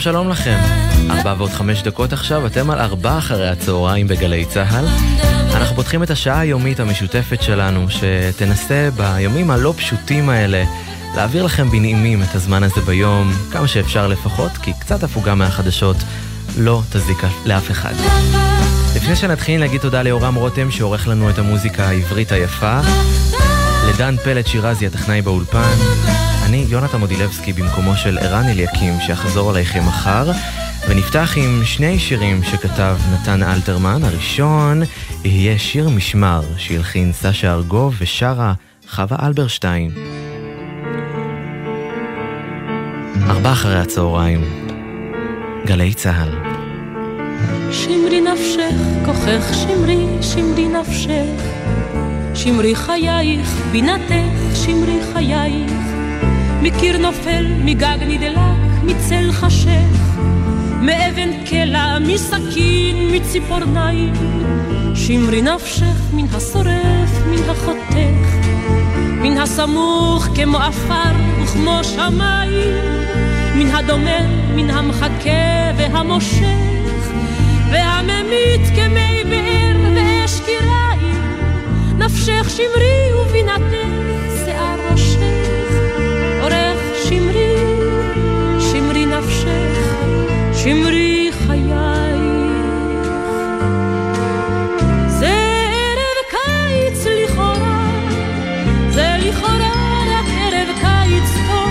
שלום לכם. ארבע ועוד חמש דקות עכשיו, אתם על ארבע אחרי הצהריים בגלי צה"ל. אנחנו פותחים את השעה היומית המשותפת שלנו, שתנסה ביומים הלא פשוטים האלה להעביר לכם בנעימים את הזמן הזה ביום, כמה שאפשר לפחות, כי קצת הפוגה מהחדשות לא תזיק לאף אחד. לפני שנתחיל נגיד תודה ליורם רותם שעורך לנו את המוזיקה העברית היפה, לדן פלט שירזי הטכנאי באולפן, אני יונתן מודילבסקי במקומו של ערן אליקים שיחזור עליכם מחר, ונפתח עם שני שירים שכתב נתן אלתרמן. הראשון יהיה שיר משמר שהלחין סשה ארגוב ושרה חווה אלברשטיין. ארבע אחרי הצהריים, גלי צה"ל. שמרי נפשך, כוחך שמרי, שמרי נפשך. שמרי חייך, בינתך, שמרי חייך. מקיר נופל, מגג נדלק, מצל חשך. מאבן קלע, מסכין, מציפורניים. שמרי נפשך מן השורף, מן החותך. מן הסמוך כמו עפר וכמו שמיים. מן הדומם, מן המחכה והמושך. והממית כמי באר ואש קיריים. נפשך שמרי ובינתך שמרי חיי. זה ערב קיץ לכאורה, זה לכאורה רק ערב קיץ טוב,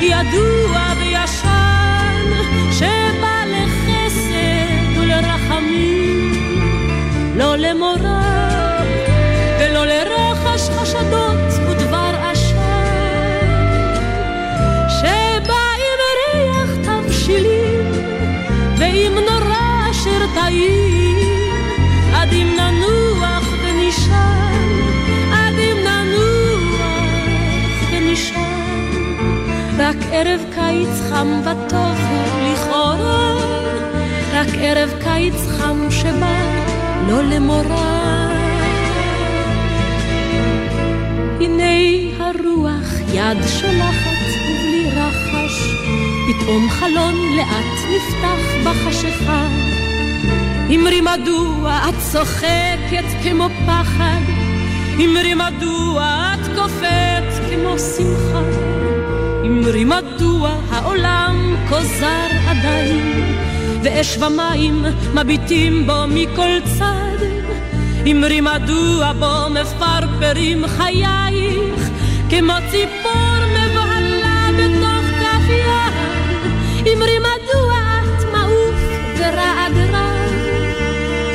ידוע וישן, שבא לחסד ולרחמים, לא למורא ערב קיץ חם וטוב הוא לכאורה, רק ערב קיץ חם שבא לא למורא. הנה הרוח יד שולחת ובלי רחש, פתאום חלון לאט נפתח בחשיכה. אמרי מדוע את צוחקת כמו פחד, אמרי מדוע את קופאת כמו שמחה, אמרי מדוע העולם כוזר עדיין, ואש ומים מביטים בו מכל צד. אמרי מדוע בו מפרפרים חייך, כמו ציפור מבוהלה בתוך כף יד. אמרי מדוע את מעוף ורעד רע,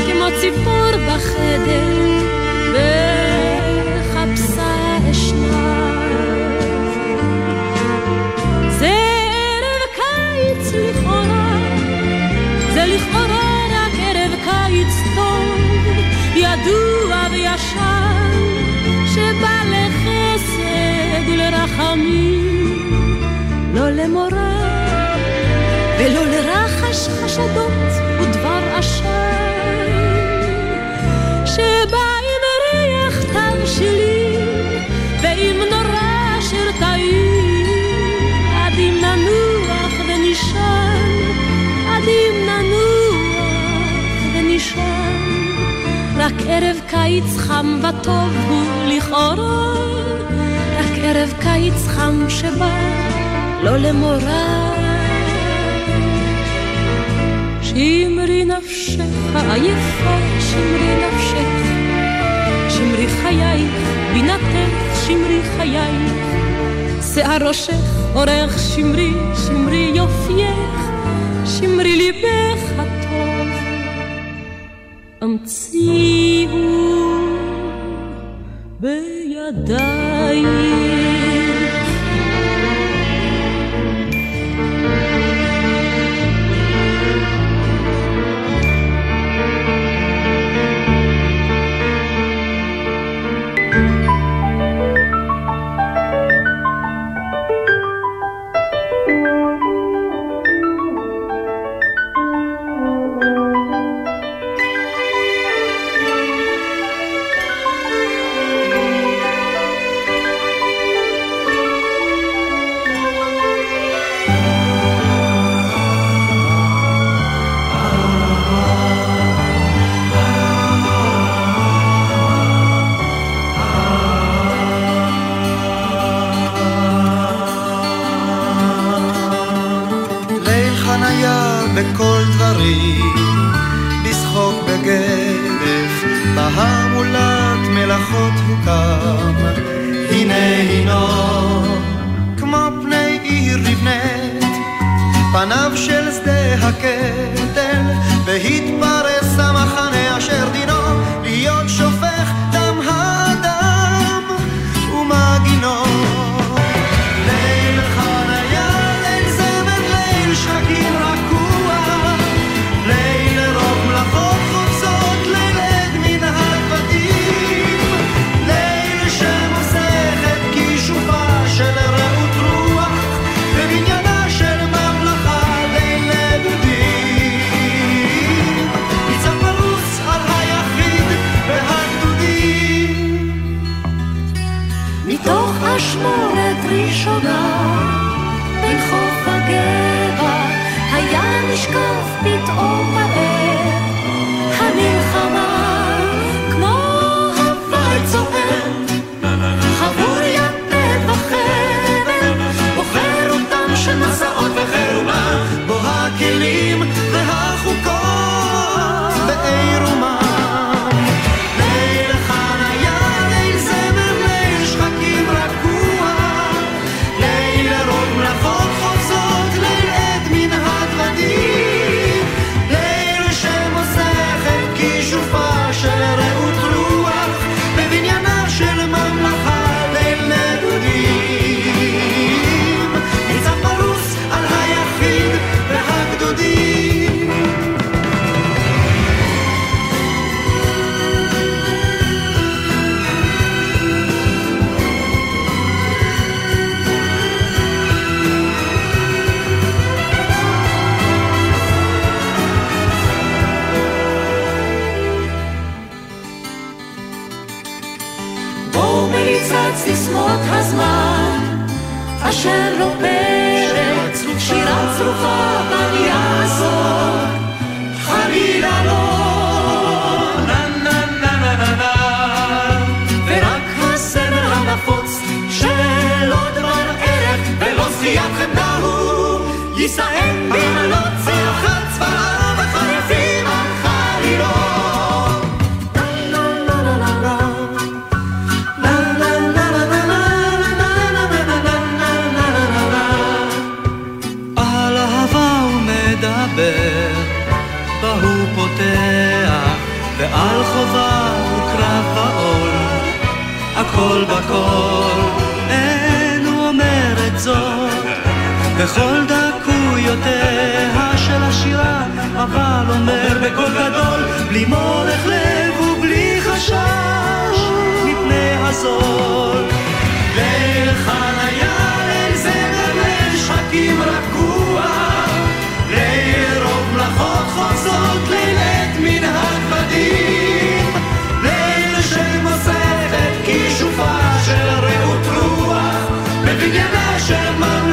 כמו ציפור בחדר, ולרחמים, לא למורא ולא לרחש חשדות ודבר עשן, שבא עם ריח תבשילים ועם נורא אשר טעים, עד אם ננוח ונשן, עד אם ננוח ונשן. רק ערב קיץ חם וטוב הוא לכאורה, ערב קיץ חם שבא לא למורא. שמרי נפשך העייפה, שמרי נפשך, שמרי חייך, בינתך, שמרי חייך, שיער ראשך, אורך שמרי, שמרי יופייך, שמרי ליבך הטוב. המציאו בידייך. להישאם במלות שיחת צבעה וחריפים על חלילות. על אהבה הוא מדבר, בה הוא פותח, ועל חובה הוא קרב בעול, הכל בכל, אין הוא אומר את זאת. בכל דבר בקול גדול, בלי מולך לב ובלי חשש מפני הזול. ליל חניה אין זמר לשחקים רגוע, ליל רוב מלאכות חוצות לילת מן הכבדים, ליל שמוסכת כישופה של רעות רוח, בבניינה של ממש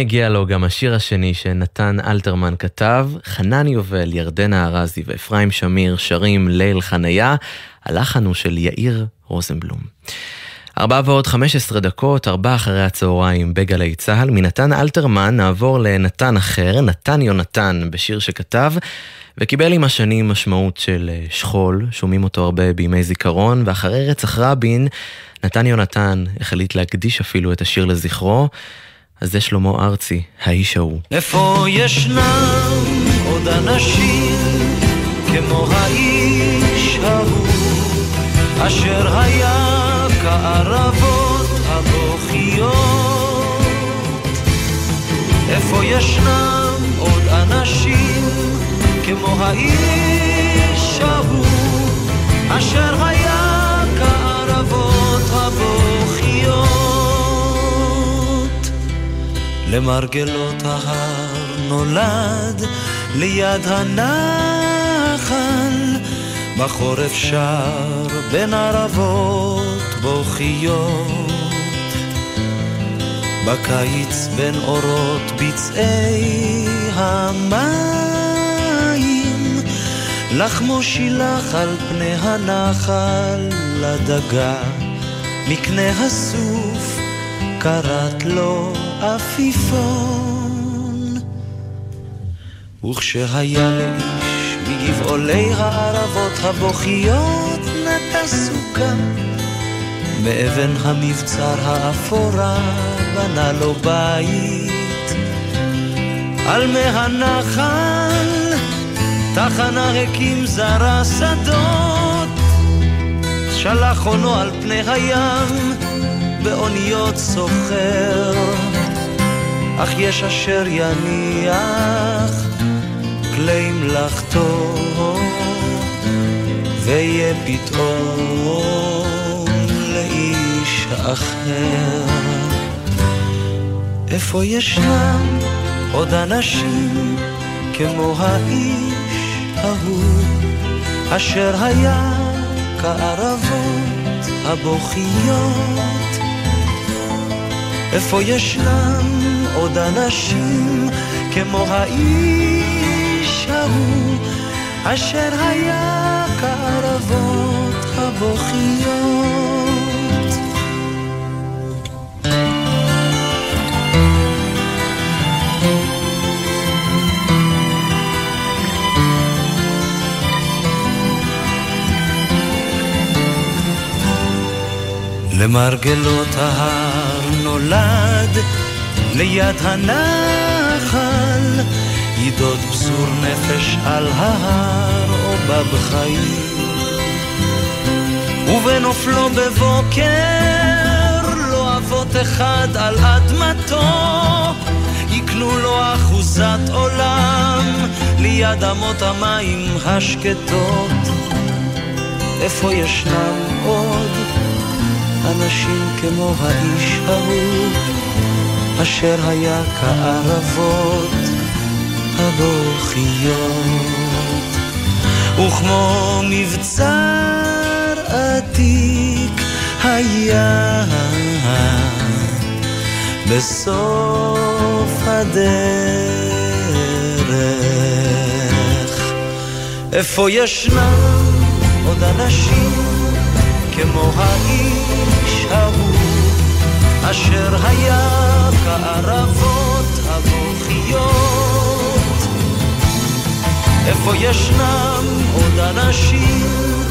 הגיע לו גם השיר השני שנתן אלתרמן כתב, חנן יובל, ירדנה ארזי ואפרים שמיר שרים ליל חניה, הלחן הוא של יאיר רוזנבלום. ארבע ועוד 15 דקות, ארבע אחרי הצהריים בגלי צה"ל. מנתן אלתרמן נעבור לנתן אחר, נתן יונתן, בשיר שכתב, וקיבל עם השנים משמעות של אה, שכול, שומעים אותו הרבה בימי זיכרון, ואחרי רצח רבין, נתן יונתן החליט להקדיש אפילו את השיר לזכרו. אז זה שלמה ארצי, האיש ההוא. איפה ישנם עוד אנשים כמו האיש ההוא, אשר היה כערבות הבוכיות? איפה ישנם עוד אנשים כמו האיש ההוא, אשר היה כערבות הבוכיות. למרגלות ההר נולד ליד הנחל, בחורף שר בין ערבות בוכיות. בקיץ בין אורות ביצעי המים, לחמו שילח על פני הנחל לדגה, מקנה הסוף קראת לו עפיפון. וכשהיה לאיש מגבעולי הערבות הבוכיות נטע סוכה מאבן המבצר האפורה בנה לו בית. על מי הנחל תחנה הקים זרה שדות, שלח עונו על פני הים באוניות סוחר. אך יש אשר יניח כלי מלאכתו, ויהיה פתאום לאיש אחר. איפה ישנם עוד אנשים כמו האיש ההוא, אשר היה כערבות הבוכיות? איפה ישנם עוד אנשים כמו האיש ההוא, אשר היה כערבות הבוכיות? למרגלות ההר נולד ליד הנחל ידוד פזור נפש על ההר או בבחיים ובנופלו בבוקר לא אבות אחד על אדמתו יקנו לו אחוזת עולם ליד אמות המים השקטות. איפה ישנם עוד אנשים כמו האיש ההוא, אשר היה כערבות הבוכיות. וכמו מבצר עתיק היה בסוף הדרך. איפה ישנם עוד אנשים כמו האיש אשר היה כערבות הבוכיות. איפה ישנם עוד אנשים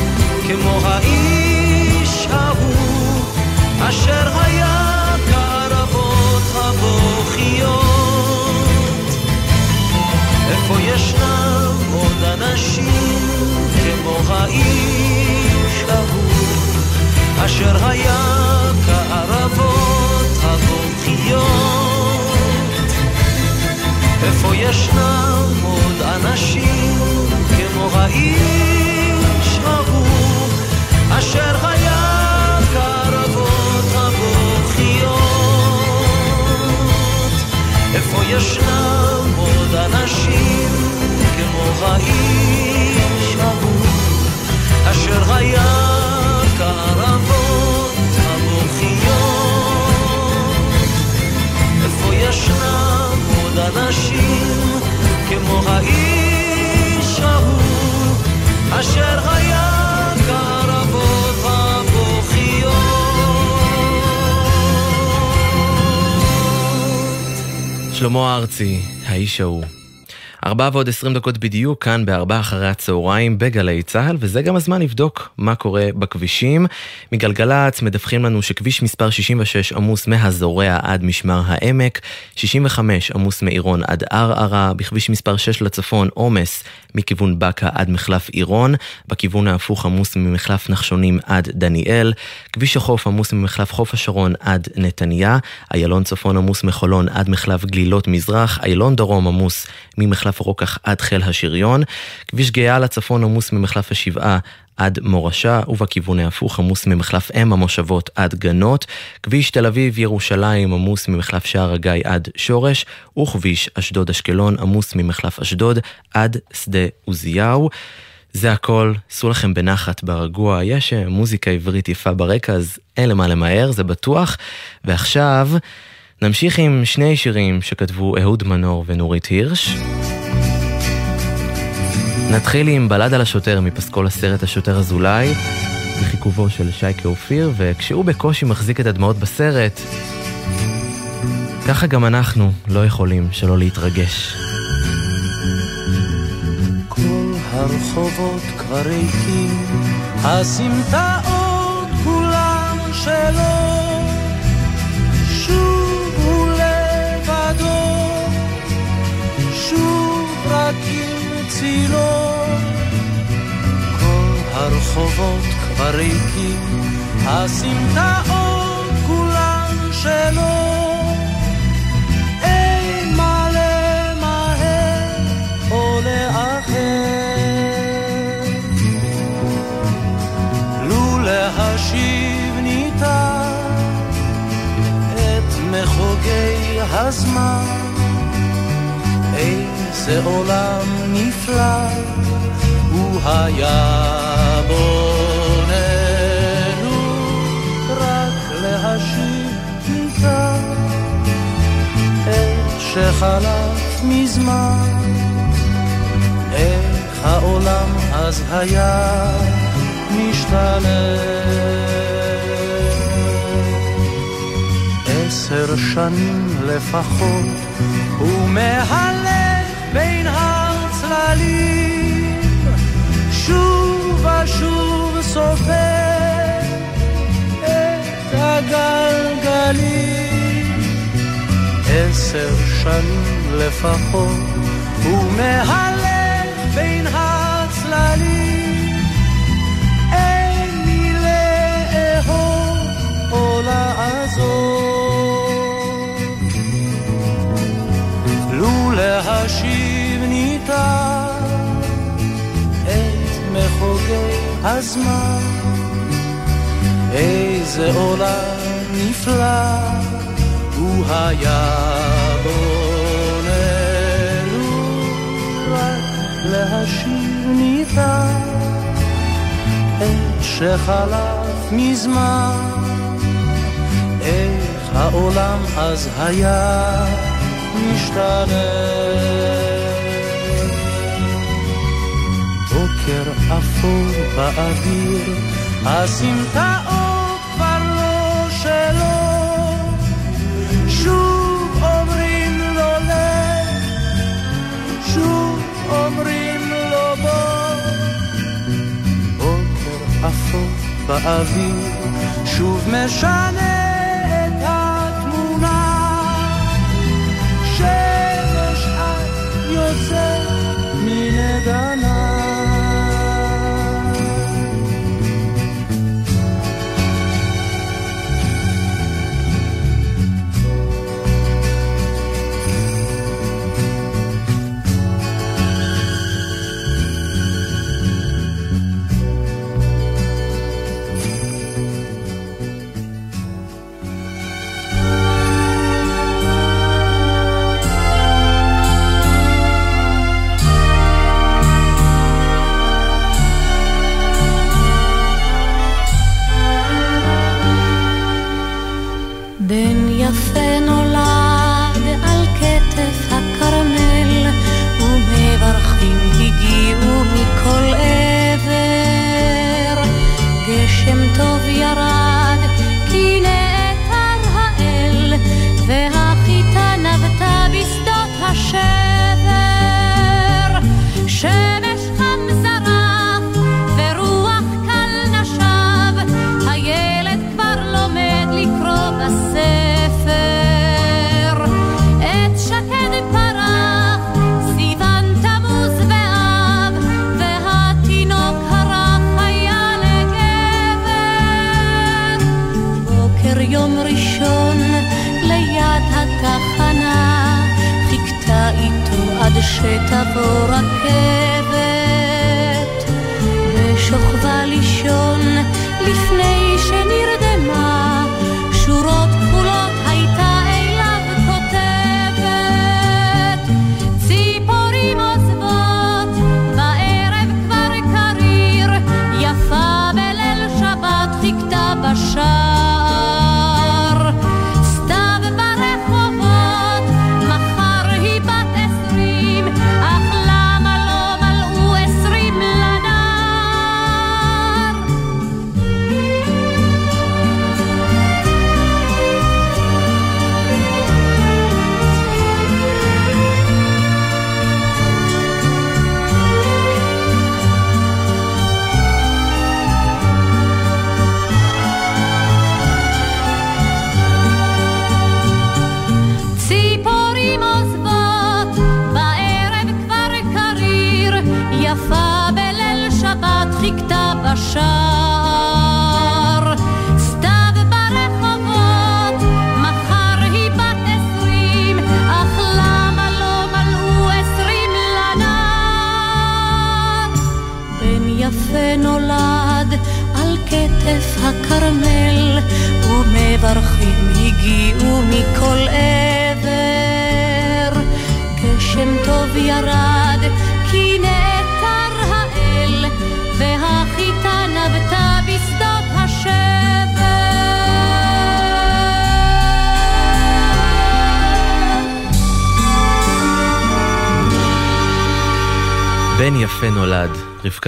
כמו האיש ההוא, אשר היה כערבות הבוכיות. איפה ישנם עוד אנשים כמו האיש ההוא אשר היה כערבות הבוכיות. איפה ישנם עוד אנשים כמו האיש ההוא, אשר היה כערבות הבוכיות. איפה ישנם עוד אנשים כמו האיש ההוא, אשר היה הערבות המוחיות. איפה ישנם עוד כמו האיש ההוא, אשר היה כערבות המוחיות. שלמה ארצי, האיש ההוא. ארבע ועוד עשרים דקות בדיוק, כאן בארבע אחרי הצהריים בגלי צה"ל, וזה גם הזמן לבדוק מה קורה בכבישים. מגלגלצ מדווחים לנו שכביש מספר 66 עמוס מהזורע עד משמר העמק, 65 עמוס מעירון עד ערערה, בכביש מספר 6 לצפון עומס מכיוון בקה עד מחלף עירון, בכיוון ההפוך עמוס ממחלף נחשונים עד דניאל, כביש החוף עמוס ממחלף חוף השרון עד נתניה, איילון צפון עמוס מחולון עד מחלף גלילות מזרח, איילון דרום עמוס ממחלף רוקח עד חיל השריון, כביש גאה לצפון עמוס ממחלף השבעה עד מורשה, ובכיוון ההפוך עמוס ממחלף אם המושבות עד גנות, כביש תל אביב-ירושלים עמוס ממחלף שער הגיא עד שורש, וכביש אשדוד-אשקלון עמוס ממחלף אשדוד עד שדה עוזיהו. זה הכל, סעו לכם בנחת, ברגוע, יש אה, מוזיקה עברית יפה ברקע, אז אין למה למהר, זה בטוח. ועכשיו, נמשיך עם שני שירים שכתבו אהוד מנור ונורית הירש. נתחיל עם בלד על השוטר מפסקול הסרט השוטר אזולאי, בחיכובו של שייקה אופיר, וכשהוא בקושי מחזיק את הדמעות בסרט, ככה גם אנחנו לא יכולים שלא להתרגש. כל הרחובות כבר ריקים, הסמטאות הרחובות כבר ריקים, הסמטאות כולם שלו. אין מה למהר להשיב ניתן את מחוגי הזמן, איזה עולם נפלא הוא היה בוננו, רק ניתן את שחלף מזמן, איך העולם אז היה משתנה. עשר שנים לפחות, הוא שוב סופר את הגלגלים. עשר שנים לפחות, הוא מהלך בין הצללים. אין לי לאהוב או לעזוב. לו להשיב ניתן הזמן, איזה עולם נפלא הוא היה בוננו, רק להשיב ניתן את שחלף מזמן, איך העולם אז היה משתנה. בוקר אפור באוויר, הסמטאות כבר לא שלו. שוב אומרים לו לך, שוב אומרים לו בוא. בוקר אפור באוויר, שוב משנה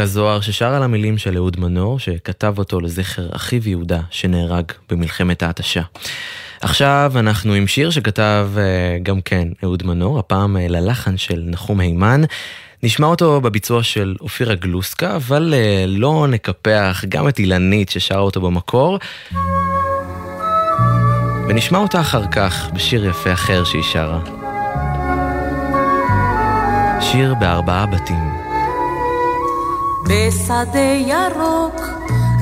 רבקה זוהר ששר על המילים של אהוד מנור, שכתב אותו לזכר אחיו יהודה שנהרג במלחמת ההתשה. עכשיו אנחנו עם שיר שכתב אה, גם כן אהוד מנור, הפעם אה, ללחן של נחום הימן. נשמע אותו בביצוע של אופירה גלוסקה, אבל אה, לא נקפח גם את אילנית ששרה אותו במקור. ונשמע אותה אחר כך בשיר יפה אחר שהיא שרה. שיר בארבעה בתים. בשדה ירוק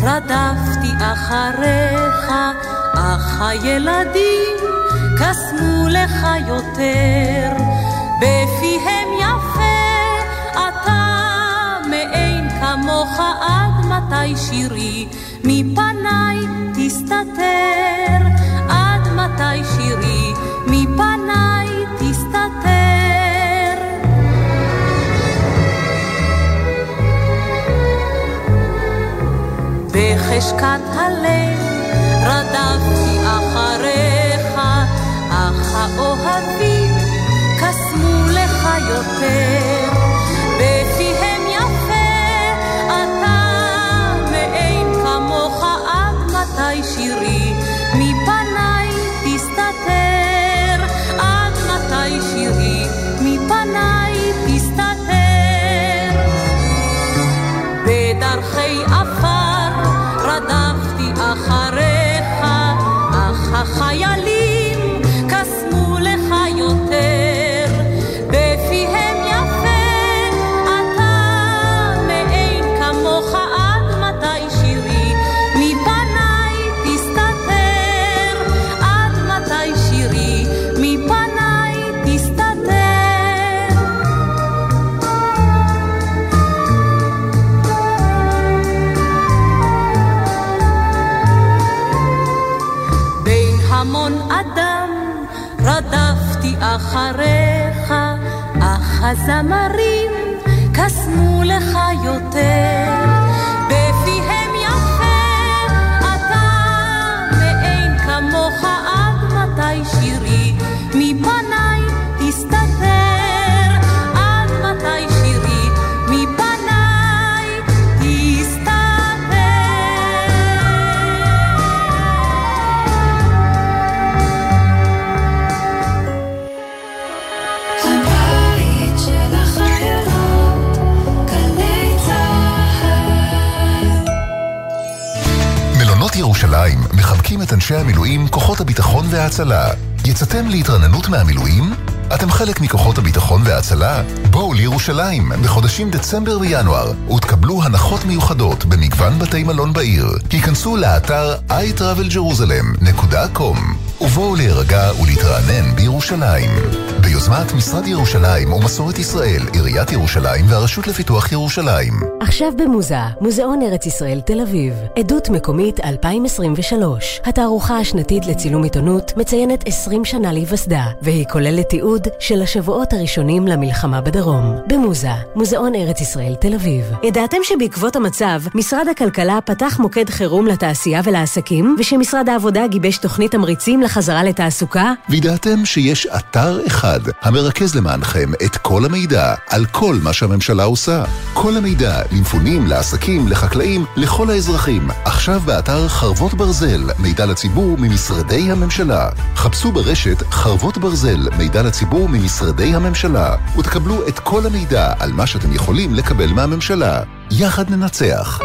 רדפתי אחריך, אך הילדים קסמו לך יותר. בפיהם יפה אתה מאין כמוך עד מתי שירי? מפניי תסתתר. עד מתי שירי? מפניי תסתתר בחשכת הלב רדפתי אחריך, אך האוהבים קסמו לך יותר. בפיהם יפה אתה מאין כמוך עד מתי שירי? מפניי תסתתר. עד מתי שירי? מפניי תסתתר. בדרכי קסמו לך את אנשי המילואים, כוחות הביטחון וההצלה. יצאתם להתרננות מהמילואים? אתם חלק מכוחות הביטחון וההצלה? בואו לירושלים בחודשים דצמבר וינואר ותקבלו הנחות מיוחדות במגוון בתי מלון בעיר. היכנסו לאתר iTravelJerusalem.com ובואו להירגע ולהתרענן בירושלים. ביוזמת משרד ירושלים ומסורת ישראל, עיריית ירושלים והרשות לפיתוח ירושלים. עכשיו במוזה, מוזיאון ארץ ישראל תל אביב. עדות מקומית 2023. התערוכה השנתית לצילום עיתונות מציינת 20 שנה להיווסדה, והיא כוללת תיעוד של השבועות הראשונים למלחמה בדרום. במוזה, מוזיאון ארץ ישראל תל אביב. ידעתם שבעקבות המצב, משרד הכלכלה פתח מוקד חירום לתעשייה ולעסקים, ושמשרד העבודה גיבש תוכנית תמריצים לחזרה לתעסוקה? וידעתם שיש אתר אחד המרכז למענכם את כל המידע על כל מה שהממשלה עושה. כל המידע למפונים, לעסקים, לחקלאים, לכל האזרחים. עכשיו באתר חרבות ברזל, מידע לציבור ממשרדי הממשלה. חפשו ברשת חרבות ברזל, מידע לציבור ממשרדי הממשלה, ותקבלו את כל המידע על מה שאתם יכולים לקבל מהממשלה. יחד ננצח.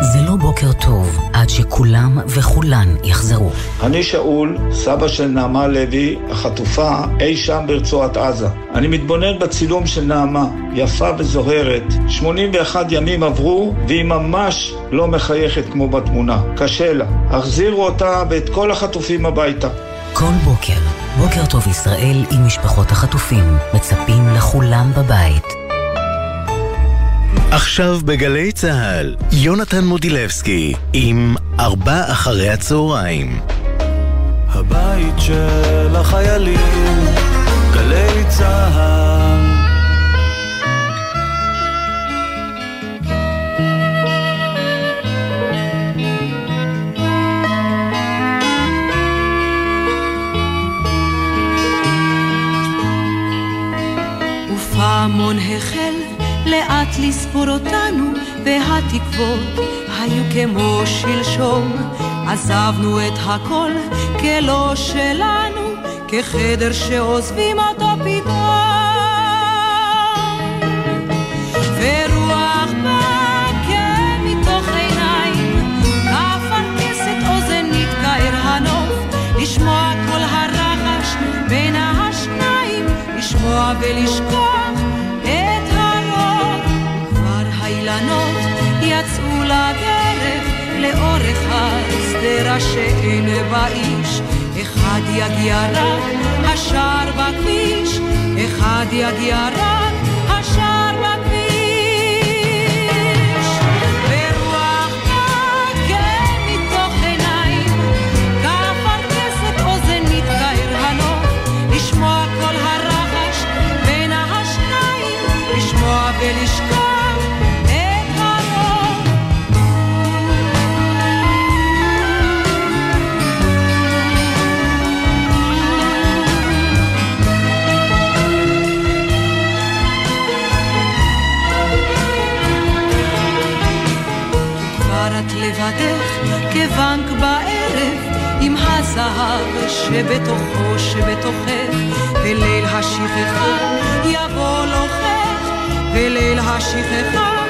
זה לא בוקר טוב עד שכולם וכולן יחזרו. אני שאול, סבא של נעמה לוי, החטופה אי שם ברצועת עזה. אני מתבונן בצילום של נעמה, יפה וזוהרת. 81 ימים עברו, והיא ממש לא מחייכת כמו בתמונה. קשה לה. החזירו אותה ואת כל החטופים הביתה. כל בוקר, בוקר טוב ישראל עם משפחות החטופים, מצפים לכולם בבית. עכשיו בגלי צה"ל, יונתן מודילבסקי עם ארבע אחרי הצהריים. הבית של החיילים, גלי צה"ל. ופעמון החל לאט לספור אותנו, והתקוות היו כמו שלשום. עזבנו את הכל כלא שלנו, כחדר שעוזבים אותו פתאום. מתוך עיניים, כל השניים, ולשכוח לאורך השדרה שאין בה איש. אחד יגיע רק השער בכביש, אחד יגיע רק השער הזהב שבתוכו שבתוכך וליל השכחה יבוא לוחך וליל השכחה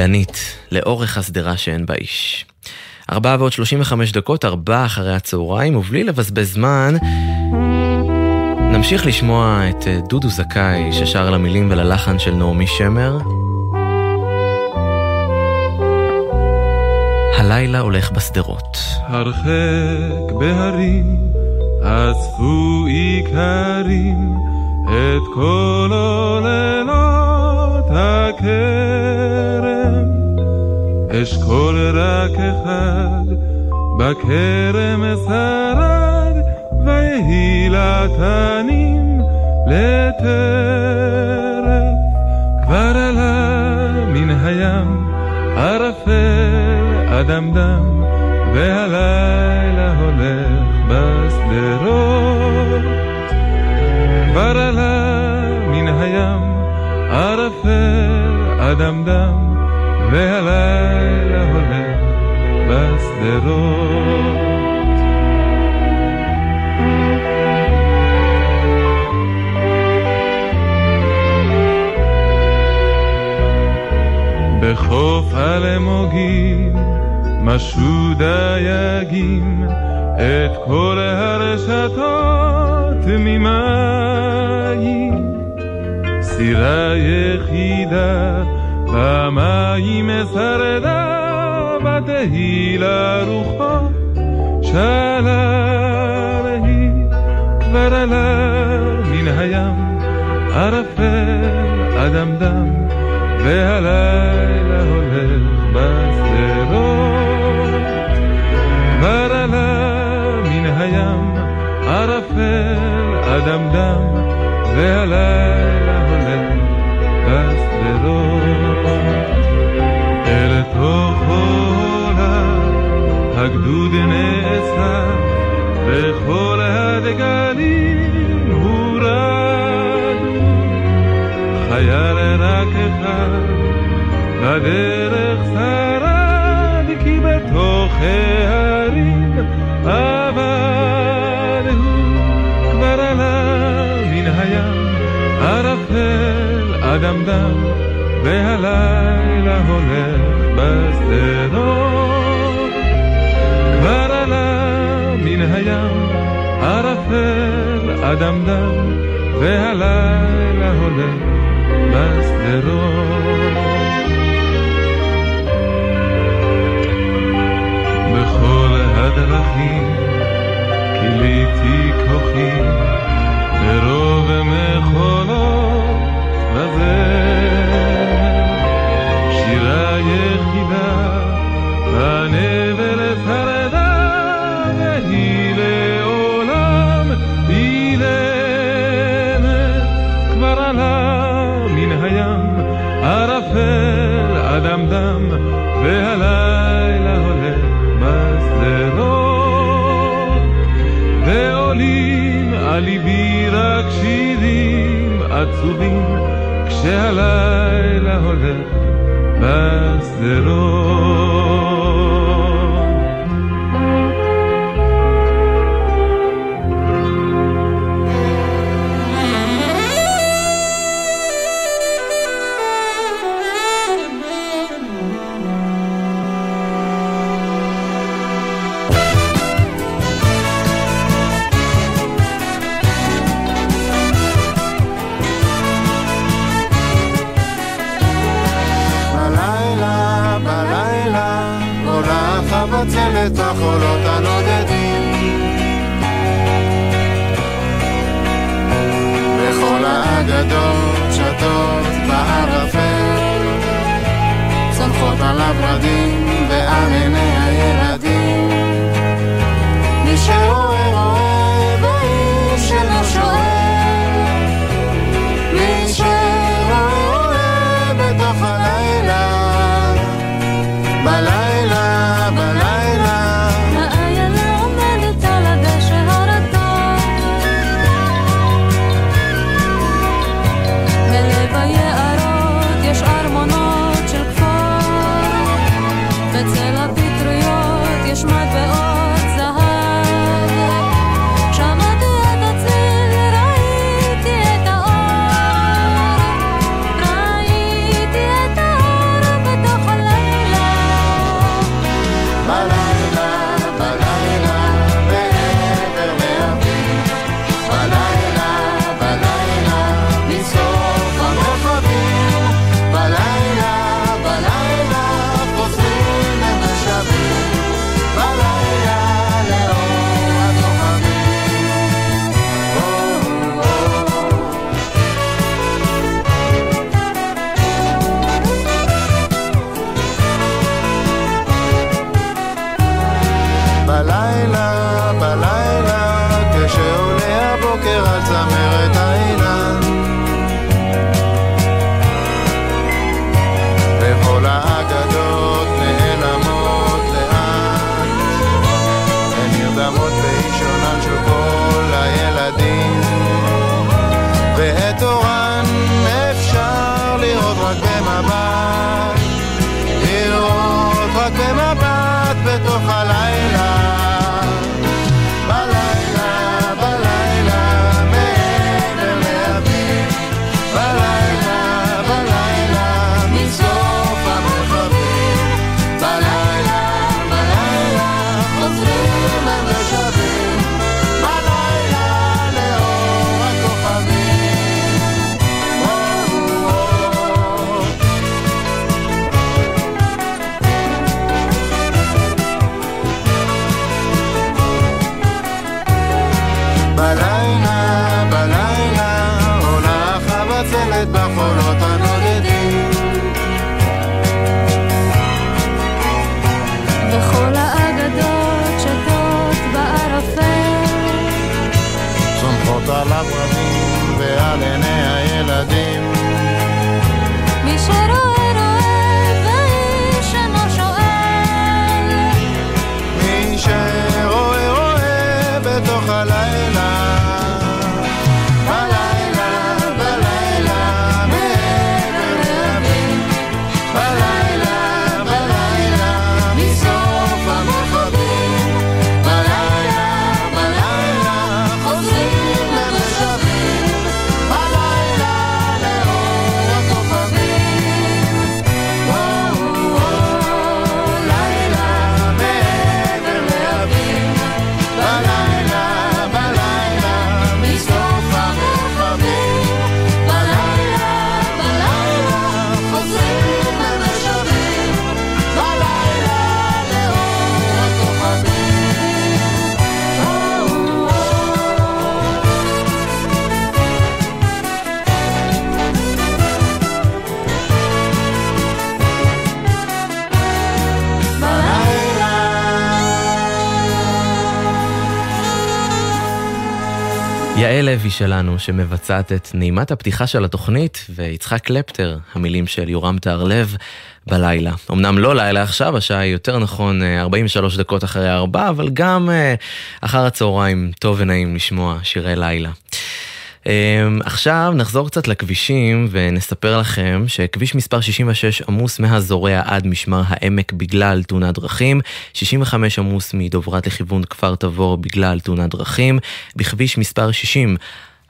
אילנית, לאורך השדרה שאין בה איש. ארבעה ועוד 35 דקות, ארבעה אחרי הצהריים, ובלי לבזבז זמן, נמשיך לשמוע את אה, דודו זכאי, ששר למילים וללחן של נעמי שמר. הלילה הולך בשדרות. הרחק בהרים, אספו איכרים את כל עוללות הכרם. אשכול רק אחד בכרם שרד, ויהי לתנים לטרף. כבר עלה מן הים ערפל אדמדם, והלילה הולך בשדרות. כבר עלה מן הים ערפל אדמדם, והלילה הולך בשדרות. בחוף אלמוגים משו דייגים את כל הרשתות ממים. סירה יחידה במים שרדה ותהי לרוחות שלל היא כבר עלה מן הים ערפל אדמדם והלילה הולך בשדרות. כבר עלה מן הים ערפל אדמדם והלילה עולם הגדוד נאסף וכל הדגלים הורדו חייל רק אחד בדרך שרד כי בתוך הערים אבל הוא. כבר עלה מן הים ערפל אדמדם והלילה הולך בשדרות כבר עלה מן הים ערפל אדמדם והלילה הולך בשדרות בכל הדרכים כיליתי כוחי ברוב מכונות עצובים כשהלילה הולך בשדרות וכל האגדות שטות בערפל, צונחות על הורדים ועל עיני הילדים. מי לוי שלנו, שמבצעת את נעימת הפתיחה של התוכנית, ויצחק קלפטר, המילים של יורם טהרלב, בלילה. אמנם לא לילה עכשיו, השעה היא יותר נכון אה, 43 דקות אחרי הארבע, אבל גם אה, אחר הצהריים טוב ונעים לשמוע שירי לילה. אמ, עכשיו נחזור קצת לכבישים ונספר לכם שכביש מספר 66 עמוס מהזורע עד משמר העמק בגלל תאונת דרכים, 65 עמוס מדוברת לכיוון כפר תבור בגלל תאונת דרכים, בכביש מספר 60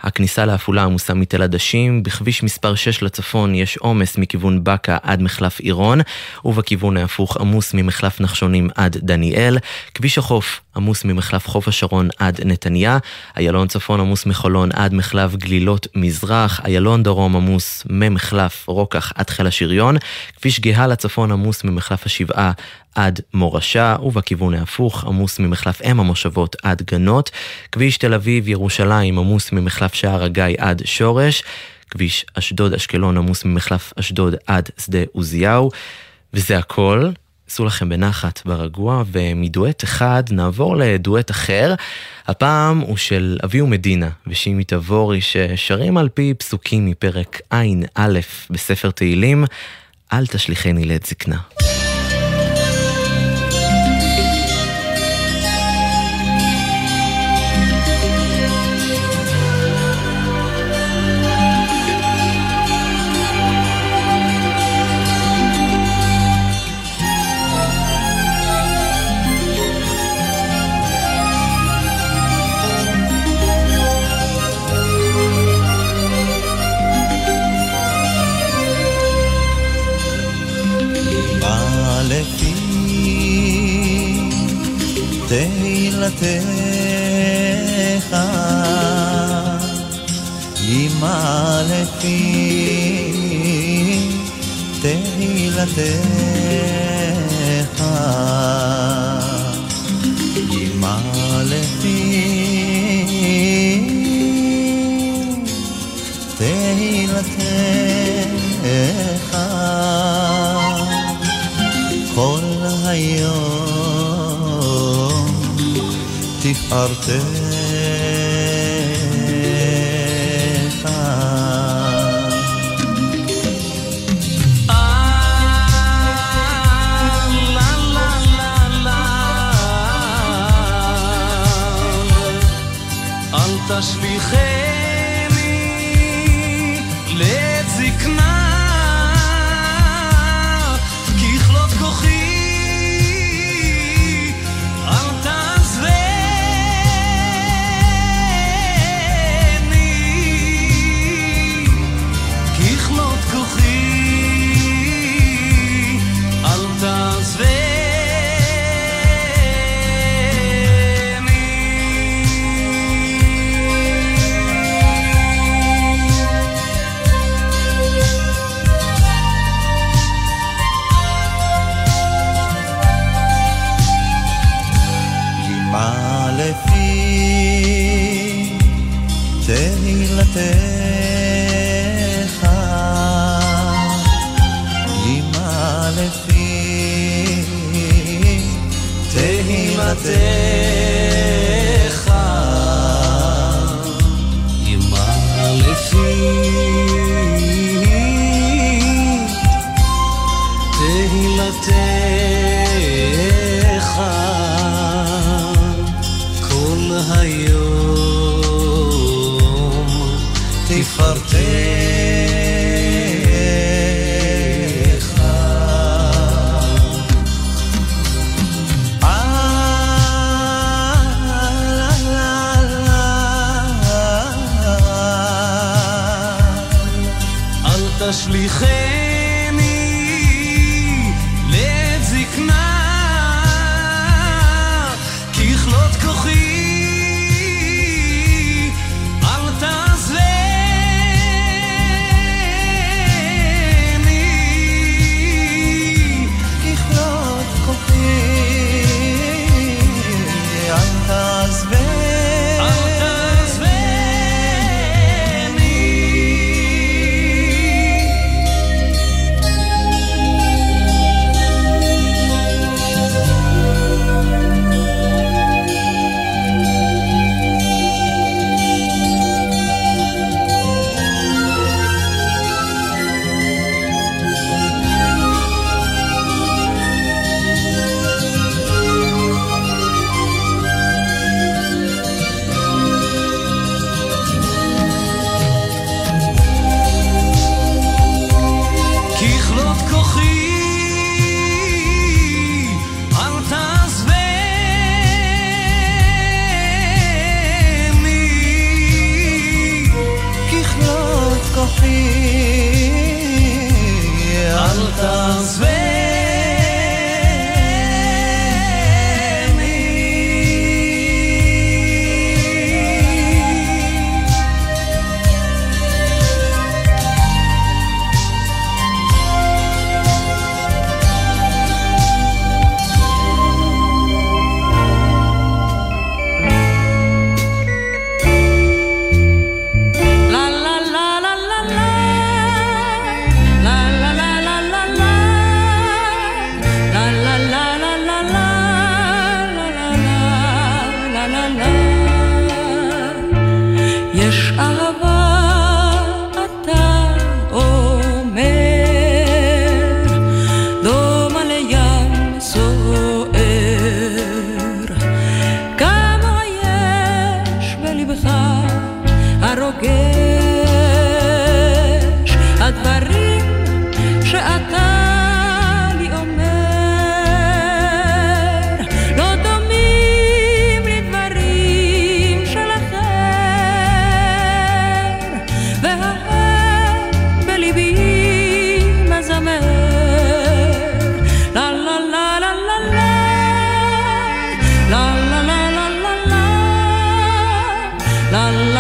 הכניסה לעפולה עמוסה מתל עדשים, בכביש מספר 6 לצפון יש עומס מכיוון בקה עד מחלף עירון, ובכיוון ההפוך עמוס ממחלף נחשונים עד דניאל, כביש החוף עמוס ממחלף חוף השרון עד נתניה, איילון צפון עמוס מחולון עד מחלף גלילות מזרח, איילון דרום עמוס ממחלף רוקח עד חיל השריון, כביש גאה לצפון עמוס ממחלף השבעה עד מורשה, ובכיוון ההפוך עמוס ממחלף אם המושבות עד גנות, כביש תל אביב ירושלים עמוס ממחלף שער הגיא עד שורש, כביש אשדוד אשקלון עמוס ממחלף אשדוד עד שדה עוזיהו, וזה הכל. עשו לכם בנחת ברגוע, ומדואט אחד נעבור לדואט אחר. הפעם הוא של אביהו מדינה ושימי תבורי, ששרים על פי פסוקים מפרק ע"א בספר תהילים, אל תשליכני לעת זקנה. אמא לפי תהילתך, לפי תהילתך. כל היום תפארתך. אל תהילתך כל היום תפארתך. אל תשליכי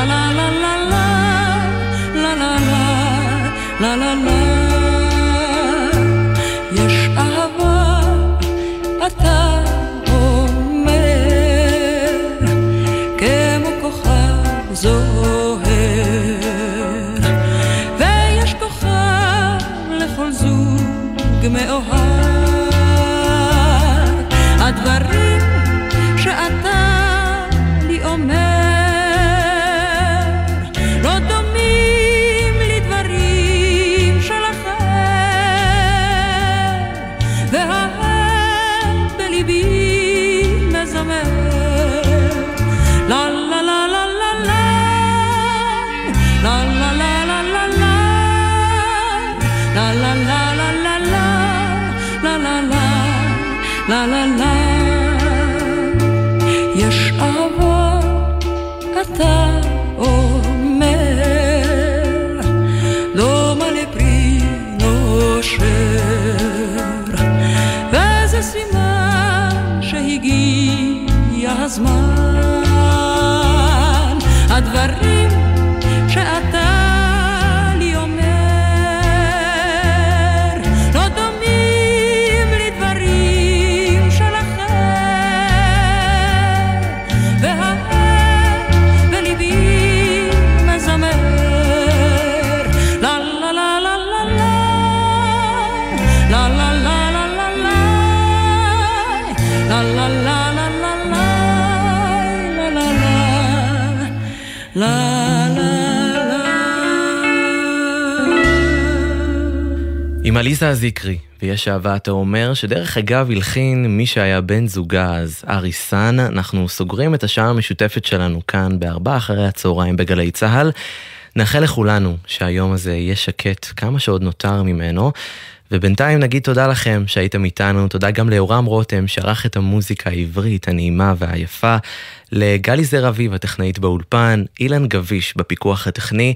啦啦啦啦啦啦啦啦啦啦 עם עליזה הזיקרי, ויש אהבה אתה אומר, שדרך אגב הלחין מי שהיה בן זוגה אז, ארי סאן. אנחנו סוגרים את השעה המשותפת שלנו כאן בארבעה אחרי הצהריים בגלי צה"ל. נאחל לכולנו שהיום הזה יהיה שקט כמה שעוד נותר ממנו. ובינתיים נגיד תודה לכם שהייתם איתנו, תודה גם ליורם רותם שערך את המוזיקה העברית הנעימה והיפה, לגלי זר אביב הטכנאית באולפן, אילן גביש בפיקוח הטכני.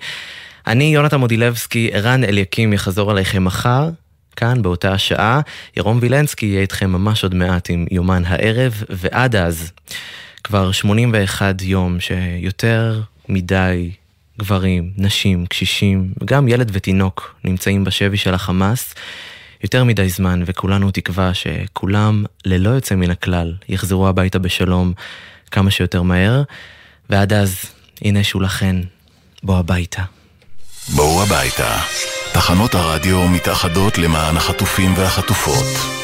אני יונתן מודילבסקי, ערן אליקים יחזור עליכם מחר, כאן באותה השעה. ירום וילנסקי יהיה איתכם ממש עוד מעט עם יומן הערב, ועד אז, כבר 81 יום שיותר מדי גברים, נשים, קשישים, וגם ילד ותינוק נמצאים בשבי של החמאס. יותר מדי זמן, וכולנו תקווה שכולם, ללא יוצא מן הכלל, יחזרו הביתה בשלום כמה שיותר מהר. ועד אז, הנה שולחן, בוא הביתה. בואו הביתה. תחנות הרדיו מתאחדות למען החטופים והחטופות.